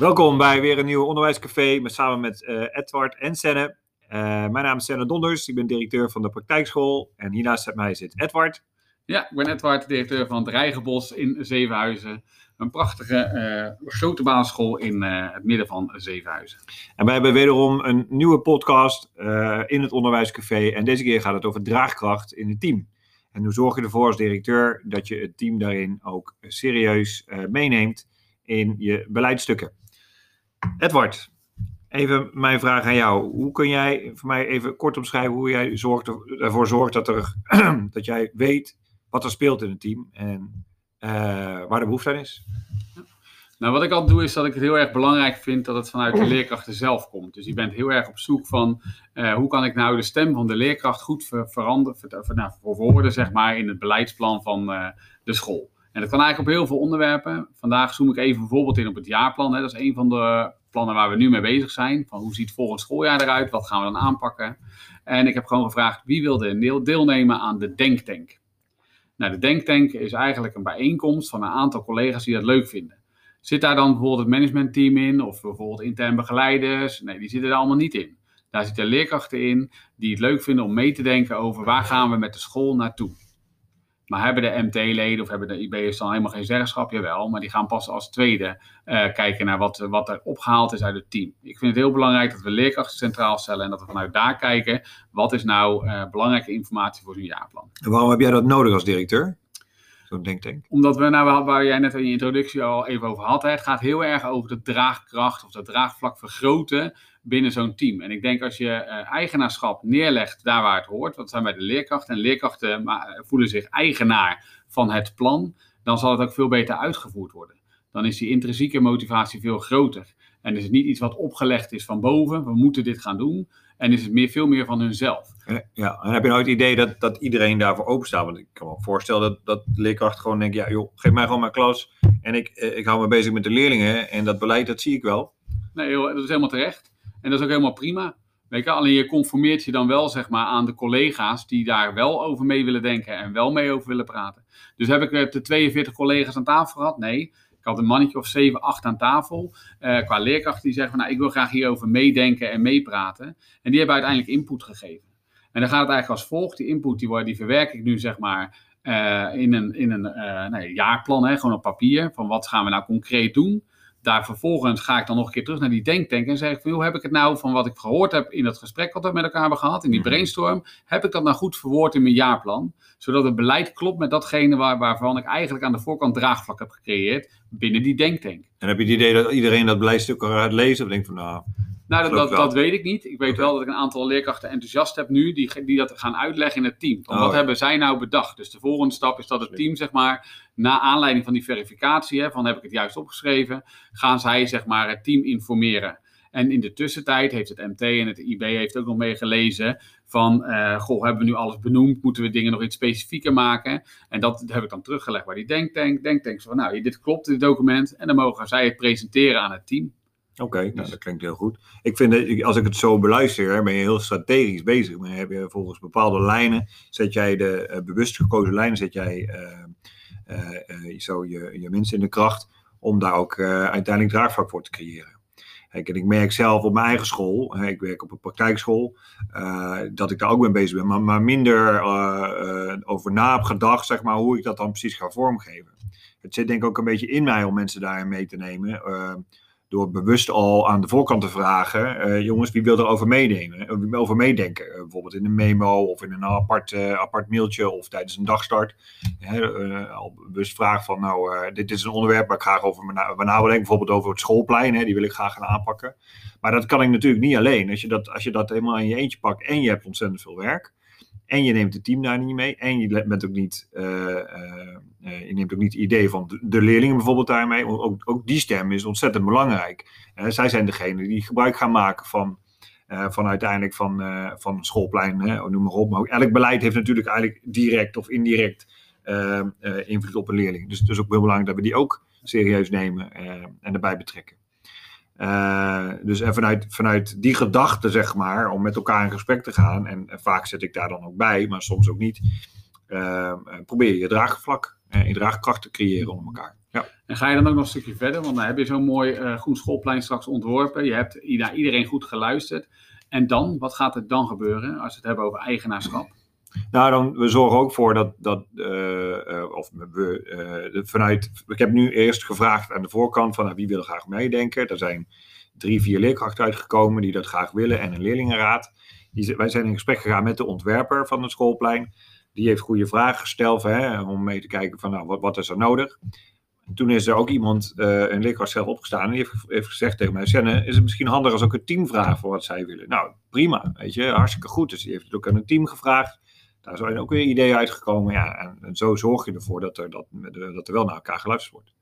Welkom bij weer een nieuw onderwijscafé met, samen met uh, Edward en Senne. Uh, mijn naam is Senne Donders, ik ben directeur van de praktijkschool en hiernaast mij zit Edward. Ja, ik ben Edward, directeur van het Rijgenbos in Zevenhuizen. Een prachtige uh, grote basisschool in het midden van Zevenhuizen. En wij hebben wederom een nieuwe podcast in het onderwijscafé en deze keer gaat het over draagkracht in het team. En hoe zorg je ervoor als directeur dat je het team daarin ook serieus meeneemt in je beleidsstukken? Edward, even mijn vraag aan jou. Hoe kun jij voor mij even kort omschrijven hoe jij zorgt, ervoor zorgt dat, er, dat jij weet wat er speelt in het team en uh, waar de behoefte aan is? Nou, wat ik altijd doe is dat ik het heel erg belangrijk vind dat het vanuit de leerkrachten zelf komt. Dus je bent heel erg op zoek van uh, hoe kan ik nou de stem van de leerkracht goed ver veranderen, ver nou, zeg maar, in het beleidsplan van uh, de school. En dat kan eigenlijk op heel veel onderwerpen. Vandaag zoom ik even bijvoorbeeld in op het jaarplan. Hè. Dat is een van de plannen waar we nu mee bezig zijn. Van hoe ziet het volgend schooljaar eruit? Wat gaan we dan aanpakken? En ik heb gewoon gevraagd wie wilde deelnemen aan de Denktank. Nou, de Denktank is eigenlijk een bijeenkomst van een aantal collega's die dat leuk vinden. Zit daar dan bijvoorbeeld het managementteam in of bijvoorbeeld intern begeleiders? Nee, die zitten er allemaal niet in. Daar zitten leerkrachten in die het leuk vinden om mee te denken over waar gaan we met de school naartoe. Maar hebben de MT-leden of hebben de IB'ers dan helemaal geen zeggenschap? Jawel, maar die gaan pas als tweede uh, kijken naar wat, wat er opgehaald is uit het team. Ik vind het heel belangrijk dat we leerkrachten centraal stellen en dat we vanuit daar kijken wat is nou uh, belangrijke informatie voor zo'n jaarplan. En waarom heb jij dat nodig als directeur? Omdat we, nou, waar jij net in je introductie al even over had, het gaat heel erg over de draagkracht of dat draagvlak vergroten binnen zo'n team. En ik denk als je uh, eigenaarschap neerlegt daar waar het hoort, dat zijn bij de leerkrachten, en leerkrachten maar, voelen zich eigenaar van het plan, dan zal het ook veel beter uitgevoerd worden. Dan is die intrinsieke motivatie veel groter. En is het niet iets wat opgelegd is van boven, we moeten dit gaan doen. En is het meer, veel meer van hunzelf. Ja, en heb je nou het idee dat, dat iedereen daarvoor openstaat? Want ik kan me voorstellen dat, dat leerkrachten gewoon denken, ja joh, geef mij gewoon mijn klas. En ik, eh, ik hou me bezig met de leerlingen en dat beleid, dat zie ik wel. Nee, dat is helemaal terecht. En dat is ook helemaal prima. Weet je, alleen je conformeert je dan wel zeg maar, aan de collega's die daar wel over mee willen denken en wel mee over willen praten. Dus heb ik de 42 collega's aan tafel gehad? Nee. Ik had een mannetje of 7, 8 aan tafel. Uh, qua leerkrachten die zeggen van nou, ik wil graag hierover meedenken en meepraten. En die hebben uiteindelijk input gegeven. En dan gaat het eigenlijk als volgt. Die input die, die verwerk ik nu zeg maar uh, in een, in een nee, jaarplan, hè, gewoon op papier. Van wat gaan we nou concreet doen daar vervolgens ga ik dan nog een keer terug naar die denktank en zeg ik van, heb ik het nou van wat ik gehoord heb in dat gesprek wat we met elkaar hebben gehad, in die mhm. brainstorm, heb ik dat nou goed verwoord in mijn jaarplan, zodat het beleid klopt met datgene waar, waarvan ik eigenlijk aan de voorkant draagvlak heb gecreëerd binnen die denktank. En heb je het idee dat iedereen dat beleidstuk gaat lezen of denkt van, nou... Nou, dat, dat, weet ik niet. Ik weet wel dat ik een aantal leerkrachten enthousiast heb nu, die, die dat gaan uitleggen in het team. Van, oh, wat hebben zij nou bedacht? Dus de volgende stap is dat het team, zeg maar, na aanleiding van die verificatie, hè, van heb ik het juist opgeschreven, gaan zij, zeg maar, het team informeren. En in de tussentijd heeft het MT en het IB heeft ook nog mee gelezen van, uh, goh, hebben we nu alles benoemd? Moeten we dingen nog iets specifieker maken? En dat heb ik dan teruggelegd bij die denktank. Denktank van, nou, dit klopt, dit document. En dan mogen zij het presenteren aan het team. Oké, okay, nou, dat klinkt heel goed. Ik vind dat als ik het zo beluister, ben je heel strategisch bezig. Maar heb je volgens bepaalde lijnen, zet jij de uh, bewust gekozen lijnen, zet jij uh, zo je, je mensen in de kracht om daar ook uiteindelijk draagvlak voor te creëren. Kijk, en ik merk zelf op mijn eigen school, hè, ik werk op een praktijkschool, dat ik daar ook mee bezig ben, maar, maar minder over na heb gedacht, zeg maar, hoe ik dat dan precies ga vormgeven. Het zit denk ik ook een beetje in mij om mensen daarin mee te nemen door bewust al aan de voorkant te vragen, uh, jongens, wie wil er over meedenken, eh, over meedenken? Uh, bijvoorbeeld in een memo of in een apart, apart mailtje of tijdens een dagstart. al bewust vragen van, nou, dit is een onderwerp waar ik graag over me nadenken, bijvoorbeeld over het schoolplein, hè, die wil ik graag gaan aanpakken. Maar dat kan ik natuurlijk niet alleen. Als je dat, als je dat helemaal in je eentje pakt en je hebt ontzettend veel werk, en je neemt het team daar niet mee. En je bent ook niet, uh, uh, je neemt ook niet het idee van de, leerlingen bijvoorbeeld daarmee. Ook, ook die stem is ontzettend belangrijk. zij zijn degene die gebruik gaan maken van, van uiteindelijk van, van schoolplein, hè, noem maar op. Maar ook elk beleid heeft natuurlijk eigenlijk direct of indirect invloed op een leerling. Dus het is ook heel belangrijk dat we die ook serieus nemen en erbij betrekken. Uh, dus en vanuit, vanuit die gedachte, zeg maar, om met elkaar in gesprek te gaan, en, vaak zit ik daar dan ook bij, maar soms ook niet, uh, probeer je draagvlak en je draagkracht te creëren onder elkaar. Ja. En ga je dan ook nog een stukje verder, want dan heb je zo'n mooi groen schoolplein straks ontworpen. Je hebt naar iedereen goed geluisterd. En dan, wat gaat er dan gebeuren als we het hebben over eigenaarschap? Nou, dan, we zorgen ook voor dat, dat uh, of we uh, vanuit, ik heb nu eerst gevraagd aan de voorkant van wie wil graag meedenken. Er zijn drie, vier leerkrachten uitgekomen die dat graag willen en een leerlingenraad. Die, wij zijn in gesprek gegaan met de ontwerper van het schoolplein. Die heeft goede vragen gesteld hè, om mee te kijken van nou, wat, wat is er nodig. En toen is er ook iemand, een leerkracht zelf opgestaan en die heeft, gezegd tegen mij, is het misschien handig als ook een team vragen voor wat zij willen? Nou, prima, weet je, hartstikke goed. Dus die heeft het ook aan een team gevraagd. Daar zijn ook weer ideeën uitgekomen. Ja, en, zo zorg je ervoor dat er, dat, dat er wel naar elkaar geluisterd wordt.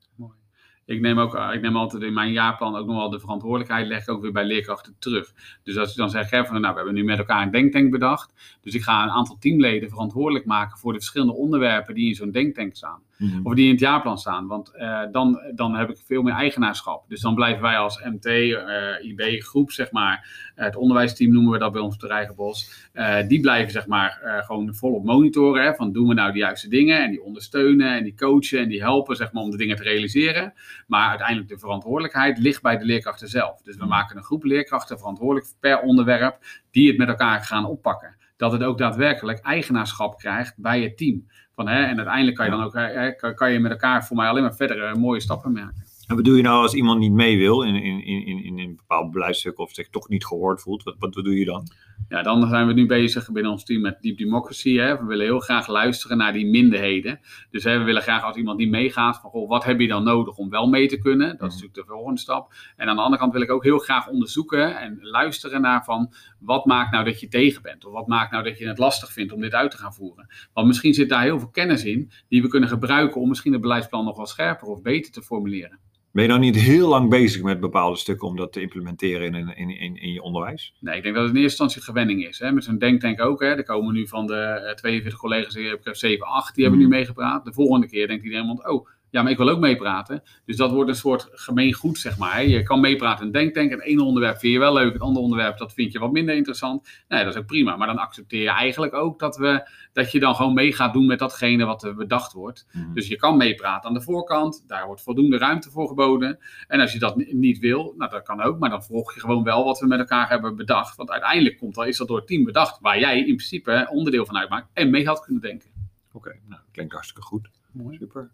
Ik neem, ook, ik neem altijd in mijn jaarplan ook nog wel de verantwoordelijkheid, leg ik ook weer bij leerkrachten terug. Dus als ik dan zeg, hè, van, nou, we hebben nu met elkaar een denktank bedacht. Dus ik ga een aantal teamleden verantwoordelijk maken voor de verschillende onderwerpen die in zo'n denktank staan. Mhm. Of die in het jaarplan staan. Want uh, dan, dan heb ik veel meer eigenaarschap. Dus dan blijven wij als MT, uh, IB groep, zeg maar, het onderwijsteam noemen we dat bij ons op de Rijgenbos. die blijven zeg maar gewoon volop monitoren. Hè, van doen we nou de juiste dingen en die ondersteunen en die coachen en die helpen zeg maar om de dingen te realiseren. Maar uiteindelijk de verantwoordelijkheid ligt bij de leerkrachten zelf. Dus we maken een groep leerkrachten verantwoordelijk per onderwerp die het met elkaar gaan oppakken. Dat het ook daadwerkelijk eigenaarschap krijgt bij het team. Van, hè, en uiteindelijk kan je dan ook hè, kan je met elkaar voor mij alleen maar verdere mooie stappen maken. En wat doe je nou als iemand niet mee wil in, in, in, in een bepaald beleidstuk of zich toch niet gehoord voelt? Wat, wat, doe je dan? Ja, dan zijn we nu bezig binnen ons team met Deep Democracy. Hè. We willen heel graag luisteren naar die minderheden. Dus hè, we willen graag als iemand niet meegaat, van goh, wat heb je dan nodig om wel mee te kunnen? Dat is Mhm. natuurlijk de volgende stap. En aan de andere kant wil ik ook heel graag onderzoeken en luisteren naar van wat maakt nou dat je tegen bent? Of wat maakt nou dat je het lastig vindt om dit uit te gaan voeren? Want misschien zit daar heel veel kennis in die we kunnen gebruiken om misschien het beleidsplan nog wel scherper of beter te formuleren. Ben je dan niet heel lang bezig met bepaalde stukken om dat te implementeren in, in, in, in je onderwijs? Nee, ik denk dat het in eerste instantie gewenning is. Hè. Met zo'n denktank ook. Hè. Er komen nu van de eh, 42 collega's, ik heb 7, 8, die hebben nu meegepraat. De volgende keer denkt iedereen, want, oh, ja, maar ik wil ook meepraten. Dus dat wordt een soort gemeengoed, zeg maar. Je kan meepraten in denktank. Het ene onderwerp vind je wel leuk, het andere onderwerp dat vind je wat minder interessant. Nee, dat is ook prima. Maar dan accepteer je eigenlijk ook dat, we, dat je dan gewoon mee gaat doen met datgene wat er bedacht wordt. Mhm. Dus je kan meepraten aan de voorkant. Daar wordt voldoende ruimte voor geboden. En als je dat ni- niet wil, nou dat kan ook. Maar dan volg je gewoon wel wat we met elkaar hebben bedacht. Want uiteindelijk komt dat, is dat door het team bedacht. Waar jij in principe onderdeel van uitmaakt. En mee had kunnen denken. Oké, nou, klinkt hartstikke goed. Mooi. Super.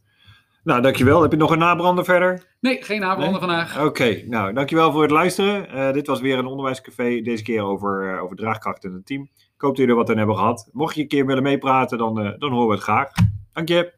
Nou, dankjewel. Heb je nog een nabrander verder? Nee, geen Nee? vandaag. Oké, nou, dankjewel voor het luisteren. Eh, dit was weer een onderwijscafé, deze keer over, eh, over draagkracht in het team. Ik hoop dat jullie er wat aan hebben gehad. Mocht je een keer willen meepraten, dan, eh, dan horen we het graag. Dank je.